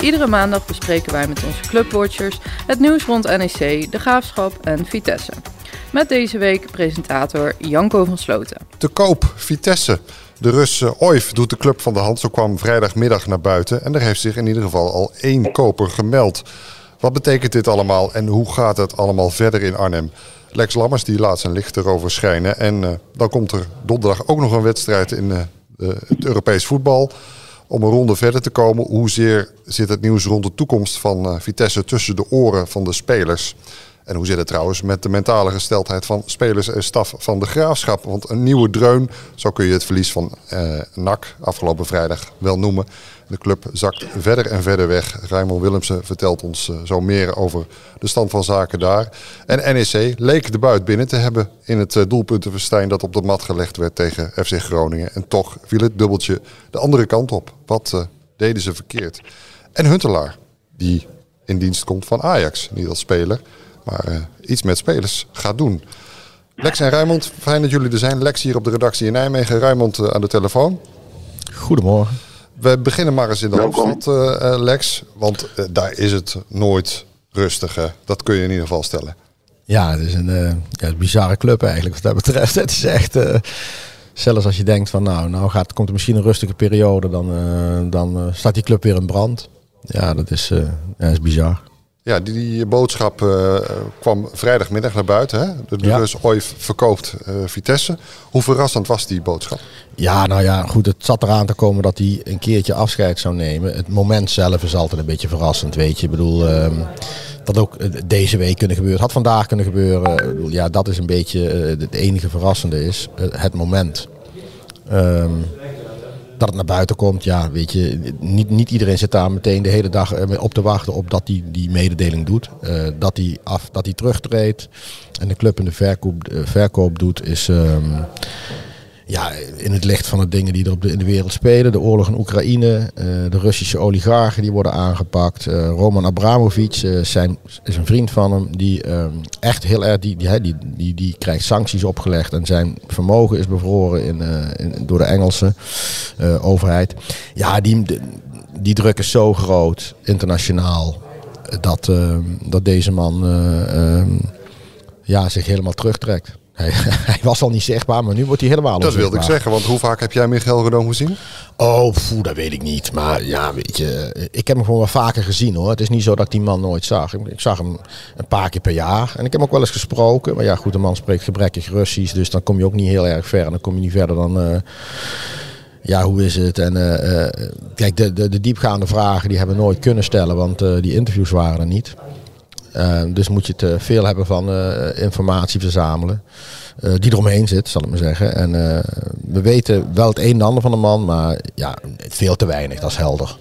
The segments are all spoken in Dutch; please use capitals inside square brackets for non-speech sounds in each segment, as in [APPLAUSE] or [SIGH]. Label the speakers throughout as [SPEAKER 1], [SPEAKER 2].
[SPEAKER 1] Iedere maandag bespreken wij met onze clubwatchers het nieuws rond NEC, de Graafschap en Vitesse. Met deze week presentator Janko van Sloten.
[SPEAKER 2] Te koop, Vitesse. De Rus uh, Oif doet de club van de hand. Zo kwam vrijdagmiddag naar buiten. En er heeft zich in ieder geval al één koper gemeld. Wat betekent dit allemaal en hoe gaat het allemaal verder in Arnhem? Lex Lammers die laat zijn licht erover schijnen. En uh, dan komt er donderdag ook nog een wedstrijd in uh, het Europees voetbal. Om een ronde verder te komen. Hoezeer zit het nieuws rond de toekomst van Vitesse tussen de oren van de spelers? En hoe zit het trouwens met de mentale gesteldheid van spelers en staf van de graafschap? Want een nieuwe dreun, zo kun je het verlies van eh, NAC afgelopen vrijdag wel noemen. De club zakt verder en verder weg. Raymond Willemsen vertelt ons uh, zo meer over de stand van zaken daar. En NEC leek de buit binnen te hebben in het doelpuntenverstijn dat op de mat gelegd werd tegen FC Groningen. En toch viel het dubbeltje de andere kant op. Wat uh, deden ze verkeerd? En Huntelaar, die in dienst komt van Ajax, niet als speler maar uh, iets met spelers gaat doen. Lex en Ruimond, fijn dat jullie er zijn. Lex hier op de redactie in Nijmegen, Ruimond uh, aan de telefoon.
[SPEAKER 3] Goedemorgen.
[SPEAKER 2] We beginnen maar eens in de hoofdstad, uh, Lex. Want daar is het nooit rustig. Hè? Dat kun je in ieder geval stellen.
[SPEAKER 3] Ja, het is een, ja, een bizarre club eigenlijk wat dat betreft. [LAUGHS] Het is echt... Zelfs als je denkt van nou, nou gaat, komt er misschien een rustige periode, dan, dan staat die club weer in brand. Ja, dat is, ja, is bizar.
[SPEAKER 2] Ja, die, die boodschap uh, kwam vrijdagmiddag naar buiten. Hè? De, de ja. Rus Oif verkoopt uh, Vitesse. Hoe verrassend was die boodschap?
[SPEAKER 3] Ja, nou ja, goed. Het zat eraan te komen dat hij een keertje afscheid zou nemen. Het moment zelf is altijd een beetje verrassend, weet je. Ik bedoel, um, dat ook deze week kunnen gebeuren. Had vandaag kunnen gebeuren. Ja, dat is een beetje het enige verrassende is. het moment. Um, dat het naar buiten komt, ja, weet je, niet, niet iedereen zit daar meteen de hele dag op te wachten op dat hij die mededeling doet. Uh, dat hij af, dat terugtreedt en de club in de verkoop, uh, verkoop doet, is um, ja, in het licht van de dingen die er op de, in de wereld spelen. De oorlog in Oekraïne, uh, de Russische oligarchen die worden aangepakt. Uh, Roman Abramovic uh, zijn, is een vriend van hem die um, echt heel erg, die, die, die, die, die krijgt sancties opgelegd en zijn vermogen is bevroren in, door de Engelse overheid. Ja, die, die druk is zo groot, internationaal, dat, ehm, dat deze man um, ja, zich helemaal terugtrekt. Hij, [LAUGHS] hij, was al niet zichtbaar, maar nu wordt hij helemaal
[SPEAKER 2] Dat wilde ik zeggen, want hoe vaak heb jij Michael Redoom gezien?
[SPEAKER 3] Oh, poeh, dat weet ik niet. Maar ja, weet je, ik heb hem gewoon wel vaker gezien hoor. Het is niet zo dat ik die man nooit zag. Ik, ik zag hem een paar keer per jaar. En ik heb hem ook wel eens gesproken. Maar ja, goed, de man spreekt gebrekkig Russisch. Dus dan kom je ook niet heel erg ver. En dan kom je niet verder dan... Uh, ja, hoe is het? En uh, uh, kijk, de, de, de, diepgaande vragen die hebben we nooit kunnen stellen, want die interviews waren er niet. Uh, dus moet je te veel hebben van uh, informatie verzamelen. Uh, die eromheen zit, zal ik maar zeggen. En we weten wel het een en ander van de man, maar ja, veel te weinig, dat is helder.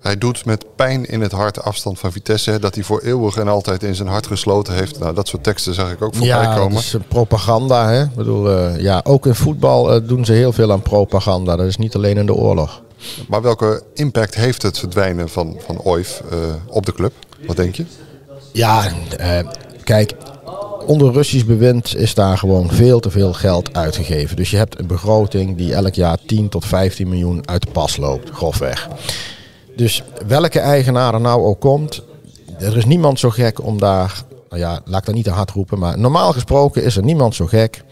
[SPEAKER 2] Hij doet met pijn in het hart afstand van Vitesse. Dat hij voor eeuwig en altijd in zijn hart gesloten heeft. Nou, dat soort teksten zag ik ook voorbij
[SPEAKER 3] ja,
[SPEAKER 2] komen.
[SPEAKER 3] Ja, dat is propaganda. Hè? Ik bedoel, ja, ook in voetbal doen ze heel veel aan propaganda. Dat is niet alleen in de oorlog.
[SPEAKER 2] Maar welke impact heeft het verdwijnen van, van Oif op de club? Wat denk je?
[SPEAKER 3] Ja, uh, kijk, onder Russisch bewind is daar gewoon veel te veel geld uitgegeven. Dus je hebt een begroting die elk jaar 10 tot 15 miljoen uit de pas loopt, grofweg. Dus welke eigenaar er nou ook komt, er is niemand zo gek om daar, nou ja, laat ik dat niet te hard roepen, maar normaal gesproken is er niemand zo gek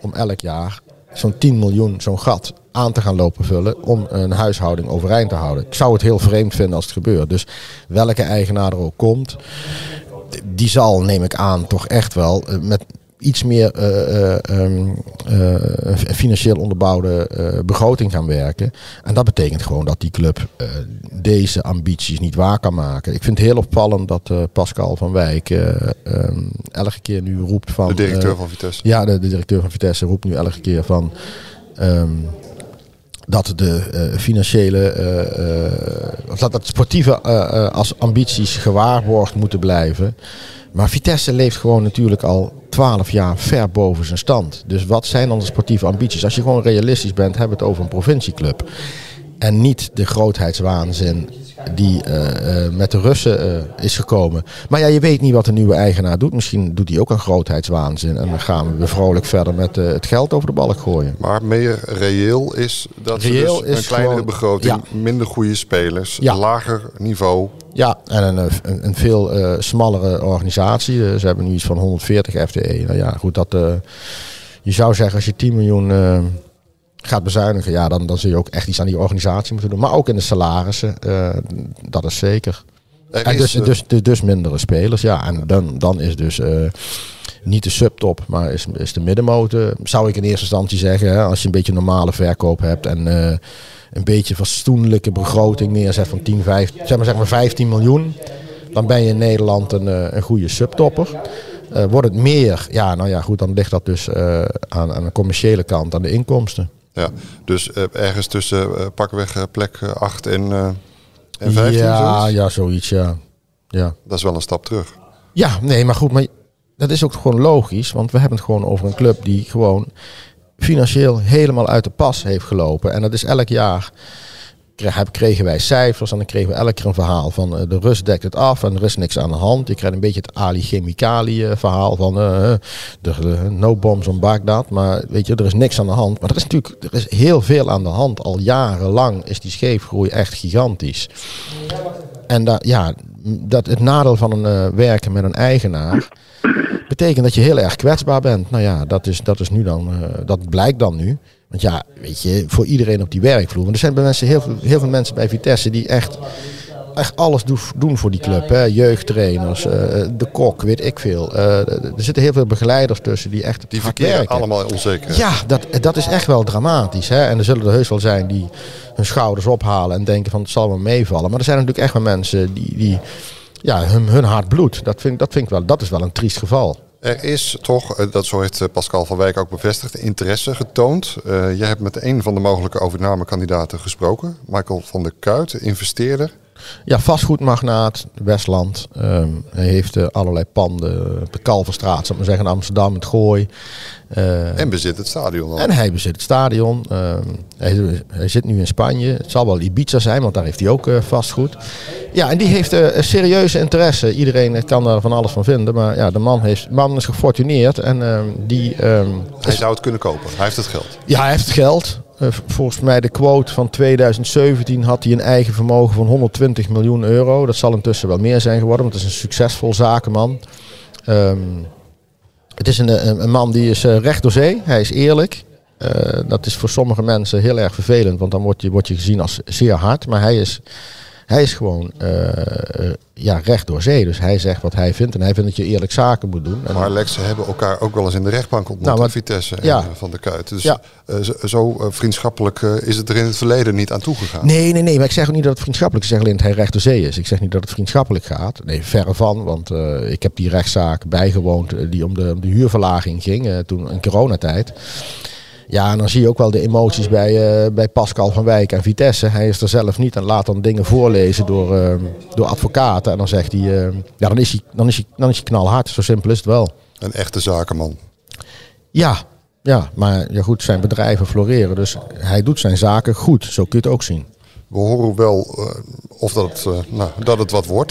[SPEAKER 3] om elk jaar zo'n 10 miljoen, zo'n gat aan te gaan lopen vullen om een huishouding overeind te houden. Ik zou het heel vreemd vinden als het gebeurt. Dus welke eigenaar er ook komt, die zal, neem ik aan, toch echt wel met iets meer uh, uh, uh, financieel onderbouwde begroting gaan werken. En dat betekent gewoon dat die club deze ambities niet waar kan maken. Ik vind het heel opvallend dat Pascal van Wijk um, elke keer nu roept van...
[SPEAKER 2] De directeur van Vitesse.
[SPEAKER 3] Ja, de, de, directeur van Vitesse roept nu elke keer van... Um, dat de uh, financiële, uh, dat het sportieve als ambities gewaarborgd moeten blijven. Maar Vitesse leeft gewoon natuurlijk al 12 jaar ver boven zijn stand. Dus wat zijn dan de sportieve ambities? Als je gewoon realistisch bent, hebben we het over een provincieclub. En niet de grootheidswaanzin die eh, eh, met de Russen eh, is gekomen. Maar ja, je weet niet wat de nieuwe eigenaar doet. Misschien doet hij ook een grootheidswaanzin. En dan gaan we weer vrolijk verder met het geld over de balk gooien.
[SPEAKER 2] Maar meer reëel is dat
[SPEAKER 3] Reëel
[SPEAKER 2] dus
[SPEAKER 3] is
[SPEAKER 2] een kleinere
[SPEAKER 3] gewoon-
[SPEAKER 2] begroting, minder goede spelers,
[SPEAKER 3] Ja.
[SPEAKER 2] lager niveau.
[SPEAKER 3] Ja, en een, een, een veel eh, smallere organisatie. Ze hebben nu iets van 140 FTE. Nou ja, goed, dat, je zou zeggen als je 10 miljoen gaat bezuinigen, ja, dan, dan zul je ook echt iets aan die organisatie moeten doen. Maar ook in de salarissen, eh, dat is zeker.
[SPEAKER 2] Er
[SPEAKER 3] En
[SPEAKER 2] is,
[SPEAKER 3] dus,
[SPEAKER 2] eh,
[SPEAKER 3] dus, dus, dus mindere spelers, ja. En dan, dan is dus eh, niet de subtop, maar is, is de middenmotor. Zou ik in eerste instantie zeggen, hè, als je een beetje normale verkoop hebt en een beetje fatsoenlijke begroting neerzet van 10, 15, zeg maar, zeg maar 15 miljoen. Dan ben je in Nederland een, een goede subtopper. Eh, wordt het meer, ja, nou ja, goed, dan ligt dat dus aan, aan de commerciële kant, aan de inkomsten.
[SPEAKER 2] Ja, dus eh, ergens tussen eh, pakweg eh, plek 8 en, en 15.
[SPEAKER 3] ja,
[SPEAKER 2] zoiets?
[SPEAKER 3] ja, zoiets, ja. ja.
[SPEAKER 2] Dat is wel een stap terug.
[SPEAKER 3] Ja, nee, maar goed, maar dat is ook gewoon logisch. Want we hebben het gewoon over een club die gewoon financieel helemaal uit de pas heeft gelopen. En dat is elk jaar. Kregen wij cijfers en dan kregen we elke keer een verhaal van eh, de Rus dekt het af en er is niks aan de hand. Je krijgt een beetje het Ali Chemicali eh, verhaal van eh, de, no bombs on Baghdad. Maar weet je, er is niks aan de hand. Maar er is natuurlijk er is heel veel aan de hand. Al jarenlang is die scheefgroei echt gigantisch. En ja, dat het nadeel van een werken met een eigenaar betekent dat je heel erg kwetsbaar bent. Nou ja, dat is, dat is nu dan, dat blijkt dan nu. Want ja, weet je, voor iedereen op die werkvloer. Want er zijn bij mensen, heel, veel, heel veel mensen bij Vitesse die echt, echt alles doen, doen voor die club. Hè. Jeugdtrainers, eh, de kok, weet ik veel. Eh, er zitten heel veel begeleiders tussen die echt
[SPEAKER 2] Die verkeren allemaal onzeker.
[SPEAKER 3] Ja, dat, dat is echt wel dramatisch. Hè? En er zullen er heus wel zijn die hun schouders ophalen en denken van het zal wel meevallen. Maar er zijn natuurlijk echt wel mensen die, die ja, hun, hun hart bloedt. Dat vind, dat vind ik wel, dat is wel een triest geval.
[SPEAKER 2] Er is toch, eh, dat zo heeft eh, Pascal van Wijk ook bevestigd, interesse getoond. Eh, jij hebt met een van de mogelijke overnamekandidaten gesproken. Michael van der Kuit, investeerder.
[SPEAKER 3] Ja, vastgoedmagnaat, Westland. Ehm, hij heeft eh, allerlei panden op de Kalverstraat, zal ik maar zeggen, in Amsterdam, het Gooi. Eh,
[SPEAKER 2] En bezit het stadion al.
[SPEAKER 3] En hij bezit het stadion. Ehm, hij, hij zit nu in Spanje. Het zal wel Ibiza zijn, want daar heeft hij ook eh, vastgoed. Ja, en die heeft eh, een serieuze interesse. Iedereen eh, kan daar van alles van vinden. Maar ja, de man, heeft, man is gefortuneerd. En ehm, die, ehm,
[SPEAKER 2] Hij zou het kunnen kopen. Hij heeft het geld.
[SPEAKER 3] ja, hij heeft het geld. Eh, volgens mij de quote van 2017 had hij een eigen vermogen van 120 miljoen euro. Dat zal intussen wel meer zijn geworden, want het is een succesvol zakenman. Ehm, het is een, een, man die is eh, recht door zee. Hij is eerlijk. Eh, dat is voor sommige mensen heel erg vervelend, want dan word je, word je gezien als zeer hard. Maar hij is, hij is gewoon ja, recht door zee. Dus hij zegt wat hij vindt en hij vindt dat je eerlijk zaken moet doen. En
[SPEAKER 2] Maar Lex, ze hebben elkaar ook wel eens in de rechtbank ontmoet.
[SPEAKER 3] Nou, maar-
[SPEAKER 2] Vitesse en
[SPEAKER 3] ja.
[SPEAKER 2] eh, Van der Kuit. Dus
[SPEAKER 3] Ja.
[SPEAKER 2] eh, zo, eh, vriendschappelijk is het er in het verleden niet aan toegegaan.
[SPEAKER 3] Nee, nee, nee. Maar ik zeg ook niet dat het vriendschappelijk is. Ik zeg alleen dat hij recht door zee is. Ik zeg niet dat het vriendschappelijk gaat. Nee, verre van. Want ik heb die rechtszaak bijgewoond die om de, om de huurverlaging ging. toen in coronatijd. Ja, en dan zie je ook wel de emoties bij, eh, bij Pascal van Wijk en Vitesse. Hij is er zelf niet en laat dan dingen voorlezen door, eh, door advocaten. En dan zegt hij, eh, ja, dan is hij, dan, is hij, dan is hij knalhard. Zo simpel is het wel.
[SPEAKER 2] Een echte zakenman.
[SPEAKER 3] Ja, ja, maar ja goed, zijn bedrijven floreren. Dus hij doet zijn zaken goed. Zo kun je het ook zien.
[SPEAKER 2] We horen wel eh, of dat het, eh, nou, dat het wat wordt.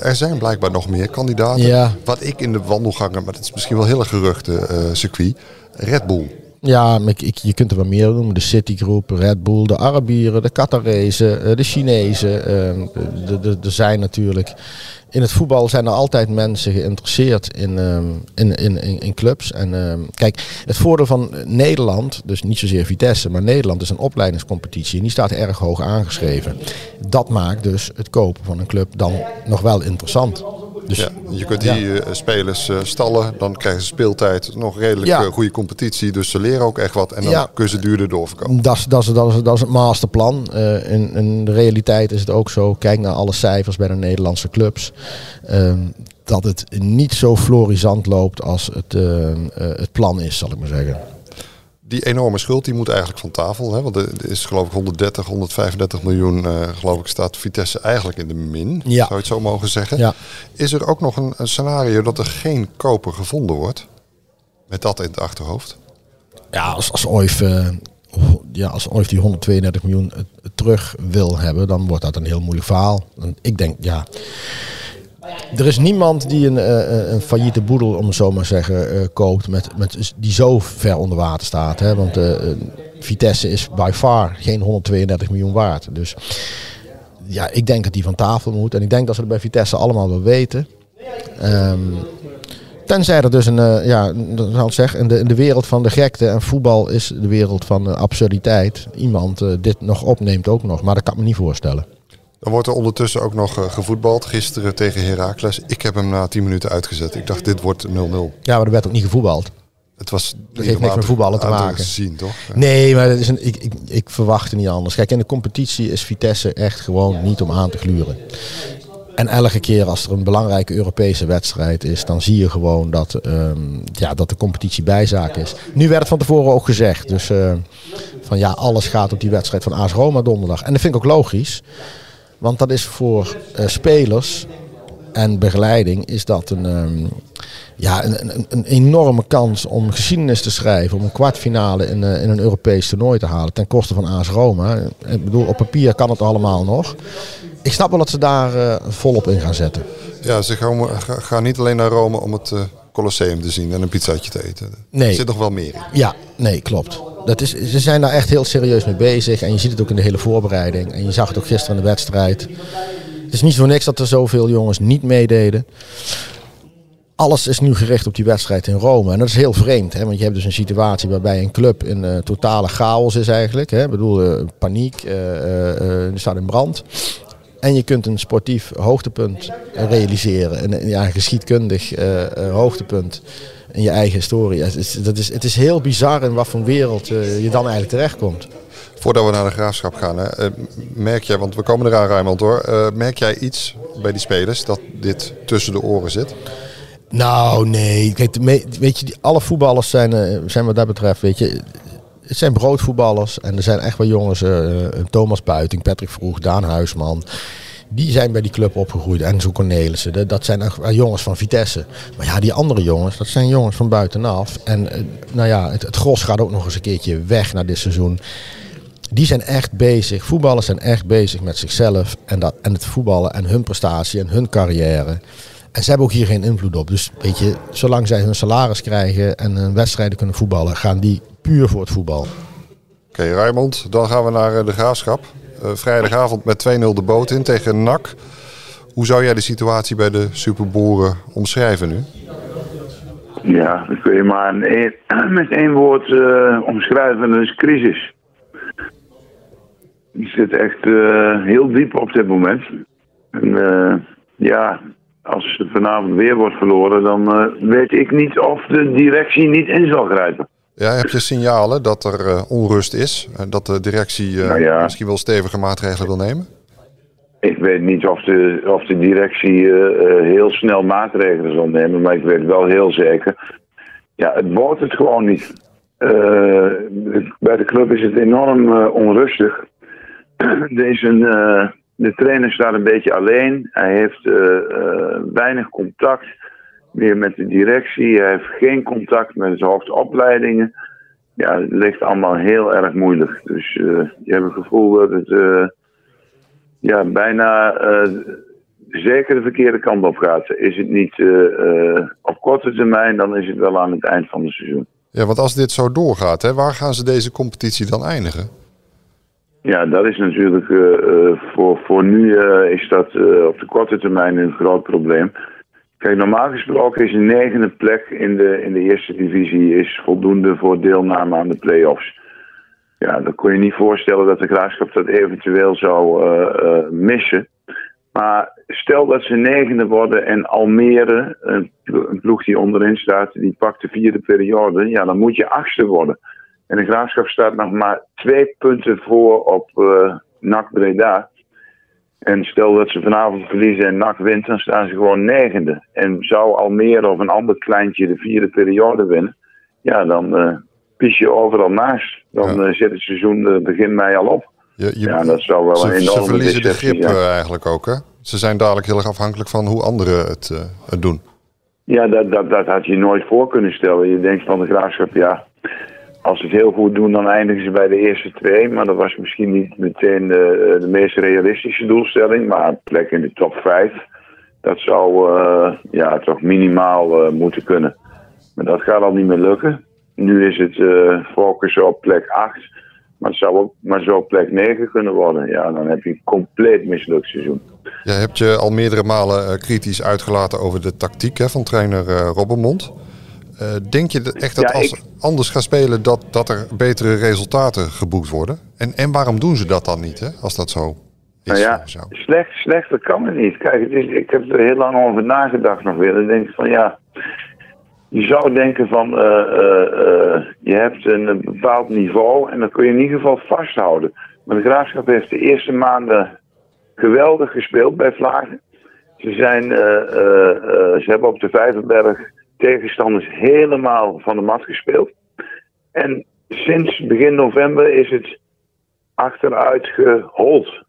[SPEAKER 2] Er zijn- blijkbaar nog meer kandidaten.
[SPEAKER 3] Ja.
[SPEAKER 2] Wat ik in de wandelgangen, maar het is misschien wel heel erg geruchte circuit. Red Bull.
[SPEAKER 3] Ja, ik, je kunt er wel meer noemen. De Citigroup, Red Bull, de Arabieren, de Qatarezen, eh, de Chinezen. ehm, Er zijn natuurlijk... In het voetbal zijn er altijd mensen geïnteresseerd in, ehm, in, in, in, in clubs. En ehm, kijk, het voordeel van Nederland, dus niet zozeer Vitesse, maar Nederland is een opleidingscompetitie. En die staat erg hoog aangeschreven. Dat maakt dus het kopen van een club dan nog wel interessant. Dus
[SPEAKER 2] Ja, je kunt die eh, spelers eh, stallen, dan krijgen ze speeltijd. Nog redelijk
[SPEAKER 3] Ja.
[SPEAKER 2] eh, goede competitie, dus ze leren ook echt wat. En dan kunnen ze duurder doorverkopen.
[SPEAKER 3] Dat is, dat, is, dat, is, dat is het masterplan. Eh, in, in de realiteit is het ook zo. Kijk naar alle cijfers bij de Nederlandse clubs. ehm, dat het niet zo florisant loopt als het, het plan is, zal ik maar zeggen.
[SPEAKER 2] Die enorme schuld die moet eigenlijk van tafel. Hè? Want er is geloof ik 130, 135 miljoen, eh, geloof ik, staat Vitesse eigenlijk in de min.
[SPEAKER 3] Ja.
[SPEAKER 2] Zou je het zo mogen zeggen?
[SPEAKER 3] Ja.
[SPEAKER 2] Is er ook nog een, een scenario dat er geen koper gevonden wordt? Met dat in het achterhoofd.
[SPEAKER 3] Ja, als, als Oif, eh, ja, als OIF die 132 miljoen terug wil hebben, dan wordt dat een heel moeilijk verhaal. En ik denk, ja. Er is niemand die een, uh, een failliete boedel, om het zo maar zeggen, uh, koopt met, met, die zo ver onder water staat. Hè? Want Vitesse is by far geen 132 miljoen waard. Dus ja, ik denk dat die van tafel moet. En ik denk dat ze het bij Vitesse allemaal wel weten. Um, tenzij er dus een, ja, zal ik zeggen, in de, in de wereld van de gekte en voetbal is de wereld van absurditeit. Iemand dit nog opneemt ook nog, maar dat kan ik me niet voorstellen.
[SPEAKER 2] Dan wordt er ondertussen ook nog gevoetbald. Gisteren tegen Heracles. Ik heb hem na 10 minuten uitgezet. Ik dacht, dit wordt 0-0.
[SPEAKER 3] Ja, maar er werd ook niet gevoetbald.
[SPEAKER 2] Het was
[SPEAKER 3] dat heeft niks met voetballen te maken.
[SPEAKER 2] Zien, toch?
[SPEAKER 3] Ja. Nee, maar dat is een, ik, ik, ik verwachtte niet anders. Kijk, in de competitie is Vitesse echt gewoon niet om aan te gluren. En elke keer als er een belangrijke Europese wedstrijd is, dan zie je gewoon dat, um, ja, dat de competitie bijzaak is. Nu werd het van tevoren ook gezegd. Dus uh, van ja, alles gaat op die wedstrijd van AS Roma donderdag. En dat vind ik ook logisch. Want dat is voor uh, spelers en begeleiding is dat een, um, ja, een, een, een, enorme kans om geschiedenis te schrijven. Om een kwartfinale in, uh, in een Europees toernooi te halen. Ten koste van AS Roma. Ik bedoel, op papier kan het allemaal nog. Ik snap wel dat ze daar uh, volop in gaan zetten.
[SPEAKER 2] Ja, ze gaan, gaan niet alleen naar Rome om het Colosseum te zien en een pizzaatje te eten.
[SPEAKER 3] Nee.
[SPEAKER 2] Er zit nog wel meer in.
[SPEAKER 3] Ja, nee, klopt. Dat is, ze zijn daar echt heel serieus mee bezig. En je ziet het ook in de hele voorbereiding. En je zag het ook gisteren in de wedstrijd. Het is niet voor niks dat er zoveel jongens niet meededen. Alles is nu gericht op die wedstrijd in Rome. En dat is heel vreemd. Hè? Want je hebt dus een situatie waarbij een club in uh, totale chaos is eigenlijk. Hè? Ik bedoel, uh, paniek. Uh, er staat in brand. En je kunt een sportief hoogtepunt realiseren. Een, ja, een geschiedkundig hoogtepunt in je eigen historie. Het is, dat is, het is heel bizar in wat voor wereld je dan eigenlijk terechtkomt.
[SPEAKER 2] Voordat we naar de graafschap gaan, hè, merk jij, want we komen eraan Rijmond hoor. merk jij iets bij die spelers dat dit tussen de oren zit?
[SPEAKER 3] Nou, nee. Kijk, weet je, alle voetballers zijn, zijn wat dat betreft, weet je, het zijn broodvoetballers. En er zijn echt wel jongens, uh, Thomas Buiting, Patrick Vroeg, Daan Huisman. Die zijn bij die club opgegroeid. En zo Cornelissen. Dat, dat zijn echt jongens van Vitesse. Maar ja, die andere jongens, dat zijn jongens van buitenaf. En uh, nou ja, het, gros gaat ook nog eens een keertje weg na dit seizoen. Die zijn echt bezig. Voetballers zijn echt bezig met zichzelf. En, dat, en het voetballen en hun prestatie en hun carrière. En ze hebben ook hier geen invloed op. Dus weet je, zolang zij hun salaris krijgen en uh, wedstrijden kunnen voetballen, gaan die puur voor het voetbal. Oké,
[SPEAKER 2] okay, Raymond, dan gaan we naar de graafschap. Uh, vrijdagavond met 2-0 de boot in tegen NAC. Hoe zou jij de situatie bij de superboeren omschrijven nu?
[SPEAKER 4] Ja, dat kun je maar [CLEARS THROAT] met één woord uh, omschrijven. Dat is crisis. Die zit echt uh, heel diep op dit moment. En ja, als vanavond weer wordt verloren, dan weet ik niet of de directie niet in zal grijpen.
[SPEAKER 2] Ja, heb je signalen dat er uh, onrust is? Uh, dat de directie nou ja. misschien wel stevige maatregelen wil nemen?
[SPEAKER 4] Ik weet niet of de, of de directie heel snel maatregelen zal nemen, maar ik weet wel heel zeker. Ja, het wordt het gewoon niet. bij de club is het enorm onrustig. [CLEARS THROAT] een de trainer staat een beetje alleen. Hij heeft weinig contact meer met de directie. Hij heeft geen contact met de hoofdopleidingen. Ja, het ligt allemaal heel erg moeilijk. Dus uh, je hebt het gevoel dat het ja, bijna zeker de verkeerde kant op gaat. Is het niet op korte termijn, dan is het wel aan het eind van het seizoen.
[SPEAKER 2] Ja, want als dit zo doorgaat, hè, waar gaan ze deze competitie dan eindigen?
[SPEAKER 4] Ja, dat is natuurlijk voor, voor nu is dat op de korte termijn een groot probleem. Kijk, normaal gesproken is een negende plek in de, in de eerste divisie is voldoende voor deelname aan de play-offs. Ja, dan kon je niet voorstellen dat de graafschap dat eventueel zou missen. Maar stel dat ze negende worden en Almere, een, een ploeg die onderin staat, die pakt de vierde periode, ja, dan moet je achtste worden. En de graafschap staat nog maar twee punten voor op uh, NAC Breda. En stel dat ze vanavond verliezen en NAC wint, dan staan ze gewoon negende. En zou Almere of een ander kleintje de vierde periode winnen, ja, dan uh, pies je overal naast. Dan ja. uh, zit het seizoen begin mei al op.
[SPEAKER 2] Je, je,
[SPEAKER 4] ja, dat zou wel
[SPEAKER 2] ze,
[SPEAKER 4] een enorme
[SPEAKER 2] Ze verliezen de grip eigenlijk ook, hè? Ze zijn dadelijk heel erg afhankelijk van hoe anderen het, het doen.
[SPEAKER 4] Ja, dat, dat, dat had je nooit voor kunnen stellen. Je denkt van de graafschap, ja, als ze het heel goed doen, dan eindigen ze bij de eerste twee. Maar dat was misschien niet meteen de, meest realistische doelstelling. Maar een plek in de top 5, dat zou uh, ja, toch minimaal uh, moeten kunnen. Maar dat gaat al niet meer lukken. Nu is het uh, focus op plek 8. Maar het zou ook maar zo plek 9 kunnen worden. Ja, dan heb je een compleet mislukt seizoen.
[SPEAKER 2] Je hebt je al meerdere malen kritisch uitgelaten over de tactiek hè, van trainer Robbermond. Uh, denk je echt dat als ik... anders gaat spelen, dat, dat er betere resultaten geboekt worden? En, en waarom doen ze dat dan niet, hè, als dat zo is?
[SPEAKER 4] Nou ja, slecht, slechter kan het niet. Kijk, het is, ik heb er heel lang over nagedacht nog weer. Dan denk ik van ja, je zou denken van uh, uh, je hebt een bepaald niveau en dat kun je in ieder geval vasthouden. Maar de Graafschap heeft de eerste maanden geweldig gespeeld bij Vlagen. Ze, zijn, ze hebben op de Vijverberg tegenstanders helemaal van de mat gespeeld. En sinds begin november is het achteruit gehold.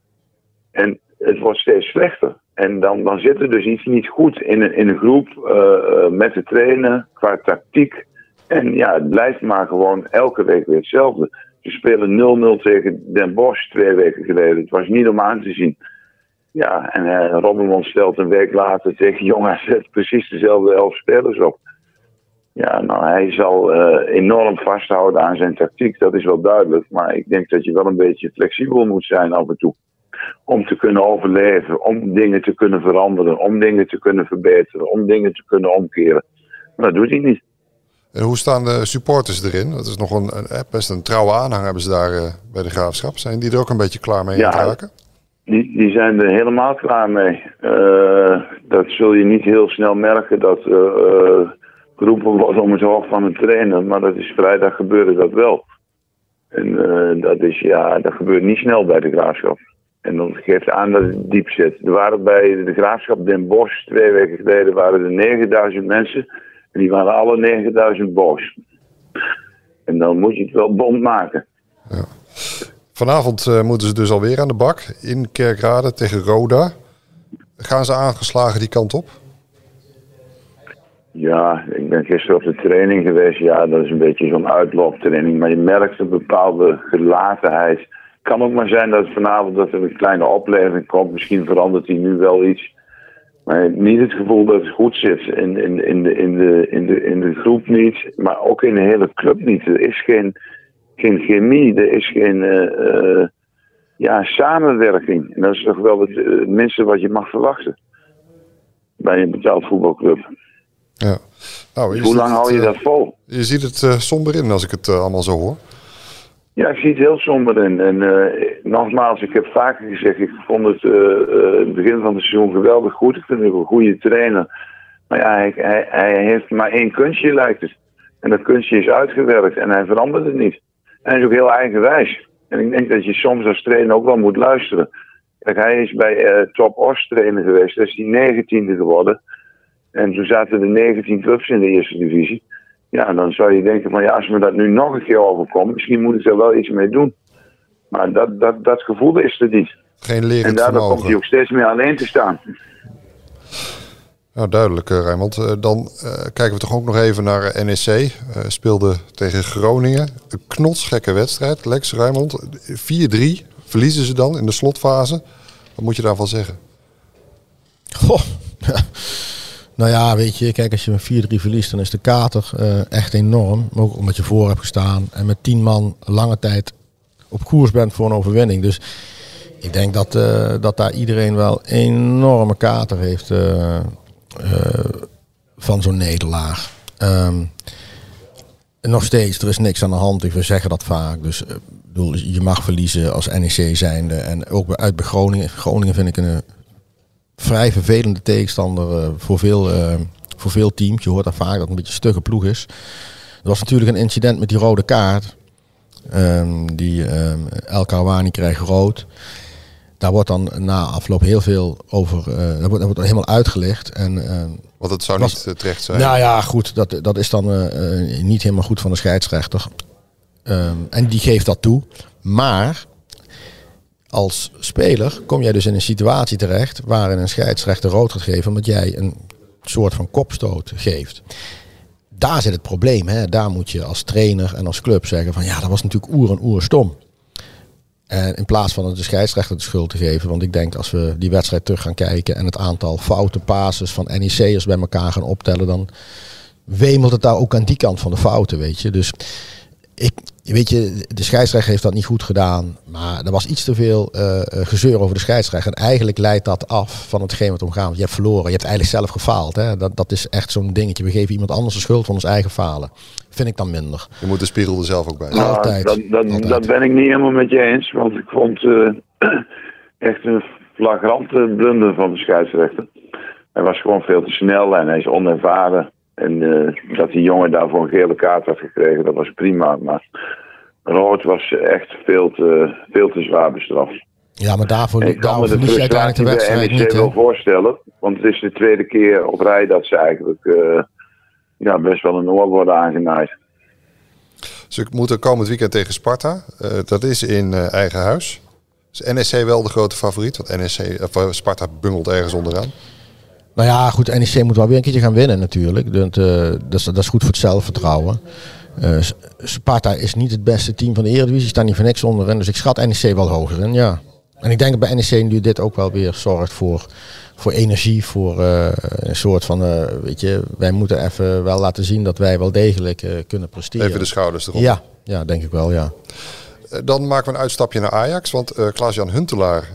[SPEAKER 4] En het wordt steeds slechter. En dan, dan zit er dus iets niet goed in een, in een groep uh, met de trainer, qua tactiek. En ja, het blijft maar gewoon elke week weer hetzelfde. Ze spelen 0-0 tegen Den Bosch twee weken geleden. Het was niet om aan te zien. Ja, en uh, Robbenmond stelt een week later tegen [LAUGHS] Jong AZ precies dezelfde elf spelers op. Ja, nou, hij zal uh, enorm vasthouden aan zijn tactiek, dat is wel duidelijk. Maar ik denk dat je wel een beetje flexibel moet zijn af en toe. Om te kunnen overleven, om dingen te kunnen veranderen, om dingen te kunnen verbeteren, om dingen te kunnen omkeren. Maar dat doet hij niet.
[SPEAKER 2] En hoe staan de supporters erin? Dat is nog een, best een trouwe aanhang hebben ze daar uh, bij de graafschap. Zijn die er ook een beetje klaar mee ja, in raken?
[SPEAKER 4] Die, die zijn er helemaal klaar mee. Uh, dat zul je niet heel snel merken dat geroepen wordt om het hoofd van een trainer. Maar dat is vrijdag gebeurde dat wel. En uh, dat, is, ja, dat gebeurt niet snel bij de graafschap. En dat geeft aan dat het diep zit. Er waren bij de graafschap Den Bosch twee weken geleden waren er 9000 mensen. En die waren alle 9000 boos. En dan moet je het wel bond maken. Ja.
[SPEAKER 2] Vanavond uh, moeten ze dus alweer aan de bak in Kerkrade tegen Roda. Gaan ze aangeslagen die kant op?
[SPEAKER 4] Ja, ik ben gisteren op de training geweest. Ja, dat is een beetje zo'n uitlooptraining. Maar je merkt een bepaalde gelatenheid. Kan ook maar zijn dat vanavond dat er een kleine opleving komt. Misschien verandert hij nu wel iets. Maar niet het gevoel dat het goed zit. In, in, in, de, in, de, in, de, in de groep niet. Maar ook in de hele club niet. Er is geen, geen chemie. Er is geen uh, ja, samenwerking. En dat is toch wel het minste wat je mag verwachten. Bij een betaald voetbalclub.
[SPEAKER 2] Ja.
[SPEAKER 4] Nou, hoe lang hou je dat vol?
[SPEAKER 2] Je ziet het uh, somber in als ik het uh, allemaal zo hoor.
[SPEAKER 4] Ja, ik zie het heel somber in. En uh, nogmaals, ik heb vaker gezegd, ik vond het het begin van het seizoen geweldig goed. Ik vind hem een goede trainer. Maar ja, hij, hij, hij, heeft maar één kunstje lijkt het. En dat kunstje is uitgewerkt en hij verandert het niet. En hij is ook heel eigenwijs. En ik denk dat je soms als trainer ook wel moet luisteren. Kijk, hij is bij Top Os trainer geweest. Daar is hij negentiende geworden. En toen zaten er 19 clubs in de eerste divisie. Ja, dan zou je denken van ja, als me dat nu nog een keer overkomt, misschien moet ik er wel iets mee doen. Maar dat, dat, dat gevoel is er niet.
[SPEAKER 2] Geen leren
[SPEAKER 4] En daardoor komt hij ook steeds meer alleen te staan.
[SPEAKER 2] Nou, duidelijk, uh, Rijmond. Uh, dan uh, kijken we toch ook nog even naar NEC. speelde tegen Groningen. Een knotsgekke wedstrijd. Lex Rijmond. 4-3 verliezen ze dan in de slotfase. Wat moet je daarvan zeggen?
[SPEAKER 3] Goh, [LAUGHS] Nou ja, weet je, kijk, als je een 4-3 verliest, dan is de kater echt enorm. Ook omdat je voor hebt gestaan en met 10 man lange tijd op koers bent voor een overwinning. Dus ik denk dat, dat daar iedereen wel enorme kater heeft van zo'n nederlaag. Um, nog steeds, er is niks aan de hand. We zeggen dat vaak. Dus bedoel, je mag verliezen als NEC zijnde. En ook uit Groningen. Groningen vind ik een vrij vervelende tegenstander voor, veel, voor veel teams. Je hoort daar vaak dat het een beetje stugge ploeg is. Er was natuurlijk een incident met die rode kaart. Um, die um, El krijgt rood. Daar wordt dan na afloop heel veel over. Uh, daar, wordt, daar wordt helemaal uitgelegd. En, uh,
[SPEAKER 2] Want het zou was, niet terecht zijn.
[SPEAKER 3] Nou ja, goed. Dat, dat is dan uh, niet helemaal goed van de scheidsrechter. Um, en die geeft dat toe. Maar als speler kom jij dus in een situatie terecht waarin een scheidsrechter rood gaat geven omdat jij een soort van kopstoot geeft. daar zit het probleem. Hè? Daar moet je als trainer en als club zeggen van ja, dat was natuurlijk oer en oer stom. En in plaats van de scheidsrechter de schuld te geven. Want ik denk als we die wedstrijd terug gaan kijken en het aantal foute passes van NEC'ers bij elkaar gaan optellen, dan wemelt het daar ook aan die kant van de fouten, weet je. Dus ik, weet je, de scheidsrechter heeft dat niet goed gedaan. Maar er was iets te veel uh, gezeur over de scheidsrechter. En eigenlijk leidt dat af van hetgeen wat omgaan. Want je hebt verloren. Je hebt eigenlijk zelf gefaald. Hè? Dat, dat is echt zo'n dingetje. We geven iemand anders de schuld van ons eigen falen. Vind ik dan minder.
[SPEAKER 2] Je moet de spiegel er zelf ook bij.
[SPEAKER 4] Nou, Altijd. Dat, dat, dat, ben ik niet helemaal met je eens. Want ik vond uh, [CLEARS THROAT] echt een flagrante blunder van de scheidsrechter. Hij was gewoon veel te snel en hij is onervaren. En uh, dat die jongen daarvoor een gele kaart had gekregen, dat was prima. Maar rood was echt veel te, veel te zwaar bestraft.
[SPEAKER 3] Ja, maar daarvoor,
[SPEAKER 4] ik kan me de frustratie de wedstrijd NEC wel voorstellen. Want het is de tweede keer op rij dat ze eigenlijk uh, ja, best wel een oor worden aangenaaid.
[SPEAKER 2] Ze moeten komend weekend tegen Sparta. Uh, dat is in uh, eigen huis. Is NEC wel de grote favoriet? Want NEC, of, Sparta bungelt ergens onderaan.
[SPEAKER 3] Nou ja, goed, NEC moet wel weer een keertje gaan winnen natuurlijk. Dat, uh, dat, is, dat is goed voor het zelfvertrouwen. Uh, Sparta is niet het beste team van de Eredivisie, staat niet voor niks onderin. Dus ik schat NEC wel hoger in, ja. En ik denk dat bij NEC nu dit ook wel weer zorgt voor, voor energie, voor uh, een soort van, uh, weet je, wij moeten even wel laten zien dat wij wel degelijk uh, kunnen presteren.
[SPEAKER 2] Even de schouders erop.
[SPEAKER 3] Ja, ja, denk ik wel, ja.
[SPEAKER 2] Dan maken we een uitstapje naar Ajax, want Klaas-Jan Huntelaar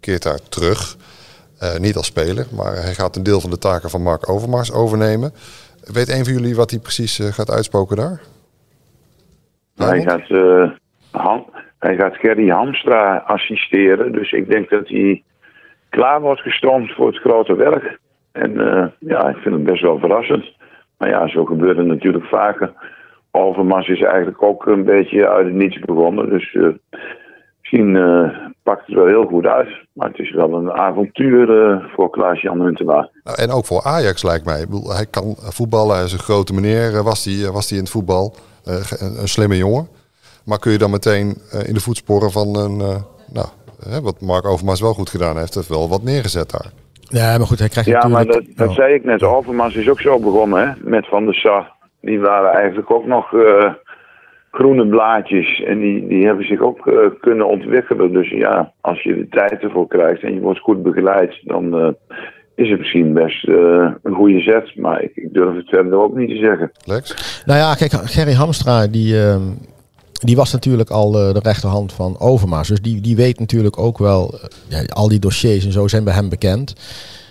[SPEAKER 2] keert daar terug. Niet als speler, maar hij gaat een deel van de taken van Mark Overmars overnemen. Weet een van jullie wat hij precies gaat uitspoken daar?
[SPEAKER 4] Hij gaat, Han, hij gaat Gerry Hamstra assisteren. Dus ik denk dat hij klaar wordt gestroomd voor het grote werk. En uh, ja, ik vind het best wel verrassend. Maar ja, zo gebeurt het natuurlijk vaker. Overmars is eigenlijk ook een beetje uit het niets begonnen. Dus uh, misschien uh, pakt het wel heel goed uit. Maar het is wel een avontuur voor Klaas-Jan Huntelaar.
[SPEAKER 2] Nou, en ook voor Ajax lijkt mij. Hij kan voetballen, hij is een grote meneer. Was hij was die in het voetbal? een, een slimme jongen. Maar kun je dan meteen in de voetsporen van een, nou, wat Mark Overmars wel goed gedaan heeft, heeft wel wat neergezet daar.
[SPEAKER 3] Ja, maar goed, hij krijgt
[SPEAKER 4] ja,
[SPEAKER 3] natuurlijk...
[SPEAKER 4] maar dat, dat zei ik net. Overmars is ook zo begonnen, hè, met Van der Sar. Die waren eigenlijk ook nog uh, groene blaadjes. En die, die hebben zich ook uh, kunnen ontwikkelen. Dus ja, als je de tijd ervoor krijgt en je wordt goed begeleid, dan uh, is het misschien best een goede zet. Maar ik, durf het verder ook niet te zeggen.
[SPEAKER 2] Lex?
[SPEAKER 3] Nou ja, kijk, Gerry Hamstra, die ehm, die was natuurlijk al de rechterhand van Overmars. Dus die, die weet natuurlijk ook wel, ja, al die dossiers en zo zijn bij hem bekend.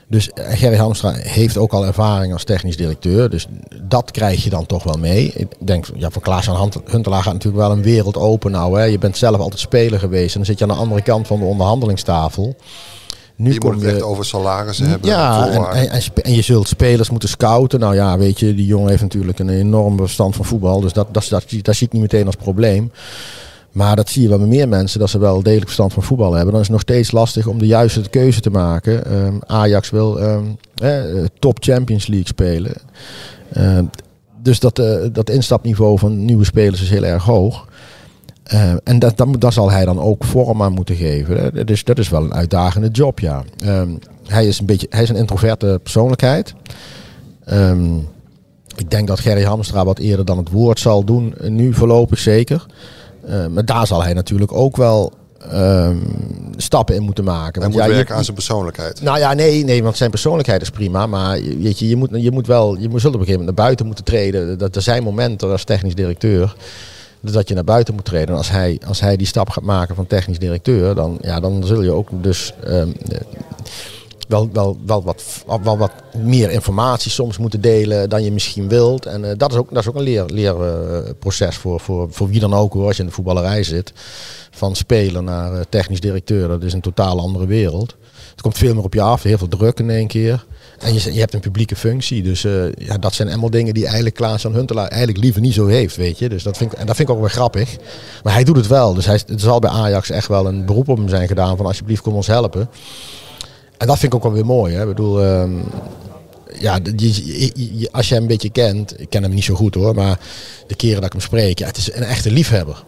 [SPEAKER 3] Dus uh, Gerry Hamstra heeft ook al ervaring als technisch directeur. Dus dat krijg je dan toch wel mee. Ik denk, ja, voor Klaas aan Huntelaar gaat natuurlijk wel een wereld open nou. Hè. Je bent zelf altijd speler geweest en dan zit je aan de andere kant van de onderhandelingstafel.
[SPEAKER 2] Nu die moet het echt over salarissen hebben.
[SPEAKER 3] Ja, en, en, en, je zult spelers moeten scouten. Nou ja, weet je, die jongen heeft natuurlijk een enorm verstand van voetbal. Dus dat, dat, dat, dat zie ik niet meteen als probleem. Maar dat zie je wel bij meer mensen, dat ze wel degelijk verstand van voetbal hebben. Dan is het nog steeds lastig om de juiste keuze te maken. Um, Ajax wil um, eh, top Champions League spelen. Uh, dus dat, uh, dat instapniveau van nieuwe spelers is heel erg hoog. En dat, dat, dat, zal hij dan ook vorm aan moeten geven. Dus dat is wel een uitdagende job, ja. Hij, is een beetje, hij is een introverte persoonlijkheid. Ik denk dat Gerry Hamstra wat eerder dan het woord zal doen, nu voorlopig zeker. Uh, maar daar zal hij natuurlijk ook wel um, stappen in moeten maken.
[SPEAKER 2] Hij moet ja, werken je, aan zijn persoonlijkheid.
[SPEAKER 3] Nou ja, nee, nee, want zijn persoonlijkheid is prima. Maar weet je, je moet, je moet wel, je zult op een gegeven moment naar buiten moeten treden. Dat, er zijn momenten als technisch directeur dat je naar buiten moet treden. En als hij, als hij die stap gaat maken van technisch directeur, dan, ja, dan zul je ook dus um, wel, wel, wel, wat, wel wat meer informatie soms moeten delen dan je misschien wilt. En uh, dat, is ook, dat is ook een leer, leerproces uh, voor, voor, voor wie dan ook hoor, als je in de voetballerij zit. Van speler naar uh, technisch directeur, dat is een totaal andere wereld. Het komt veel meer op je af, heel veel druk in één keer. En je, je hebt een publieke functie. Dus uh, ja, dat zijn allemaal dingen die eigenlijk Klaas-Jan Huntelaar eigenlijk liever niet zo heeft, weet je. Dus dat vind ik, en dat vind ik ook wel grappig. Maar hij doet het wel. Dus hij, het zal bij Ajax echt wel een beroep op hem zijn gedaan van alsjeblieft kom ons helpen. En dat vind ik ook wel weer mooi. Hè. Ik bedoel, um, ja, je, als je hem een beetje kent, ik ken hem niet zo goed hoor, maar de keren dat ik hem spreek, ja, het is een echte liefhebber.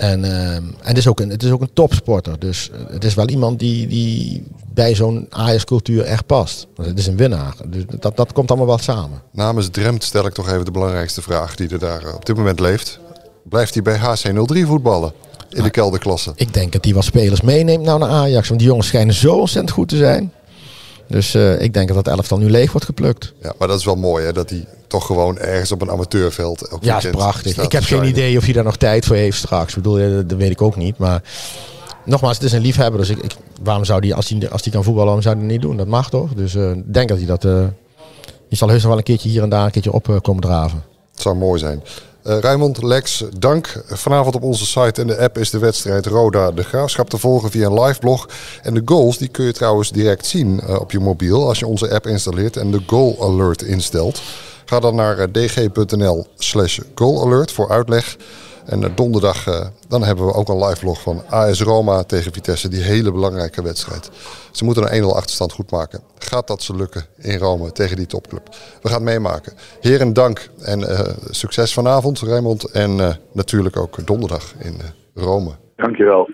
[SPEAKER 3] En, ehm, en het, is ook een, het is ook een topsporter. Dus het is wel iemand die, die bij zo'n Ajax-cultuur echt past. Het is een winnaar. Dus dat, dat komt allemaal wel samen.
[SPEAKER 2] Namens Dremt stel ik toch even de belangrijkste vraag die er daar op dit moment leeft. Blijft hij bij HC03 voetballen? In de kelderklasse.
[SPEAKER 3] Ik denk dat hij wat spelers meeneemt nou naar Ajax. Want die jongens schijnen zo ontzettend goed te zijn. Dus uh, ik denk dat dat elftal nu leeg wordt geplukt.
[SPEAKER 2] Ja, maar dat is wel mooi hè, dat hij toch gewoon ergens op een amateurveld.
[SPEAKER 3] Ja, is prachtig. Ik heb geen idee of hij daar nog tijd voor heeft straks. Ik bedoel, dat weet ik ook niet. Maar nogmaals, het is een liefhebber. Dus ik, ik waarom zou die, als hij, als hij kan voetballen, waarom zou hij dat niet doen? Dat mag toch? Dus uh, ik denk dat hij dat. Uh, je zal heus nog wel een keertje hier en daar een keertje op komen draven.
[SPEAKER 2] Het zou mooi zijn. Uh, Lex, dank. Vanavond op onze site en de app is de wedstrijd Roda de Graafschap te volgen via een liveblog. En de goals die kun je trouwens direct zien uh, op je mobiel als je onze app installeert en de goal alert instelt. Ga dan naar uh, dg.nl slash goal alert voor uitleg. En donderdag uh, dan hebben we ook een live vlog van AS Roma tegen Vitesse. Die hele belangrijke wedstrijd. Ze moeten een 1-0 achterstand goed maken. Gaat dat ze lukken in Rome tegen die topclub? We gaan het meemaken. Heren, dank en uh, succes vanavond, Raymond. En uh, natuurlijk ook donderdag in Rome.
[SPEAKER 4] Dankjewel.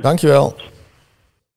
[SPEAKER 3] Dankjewel.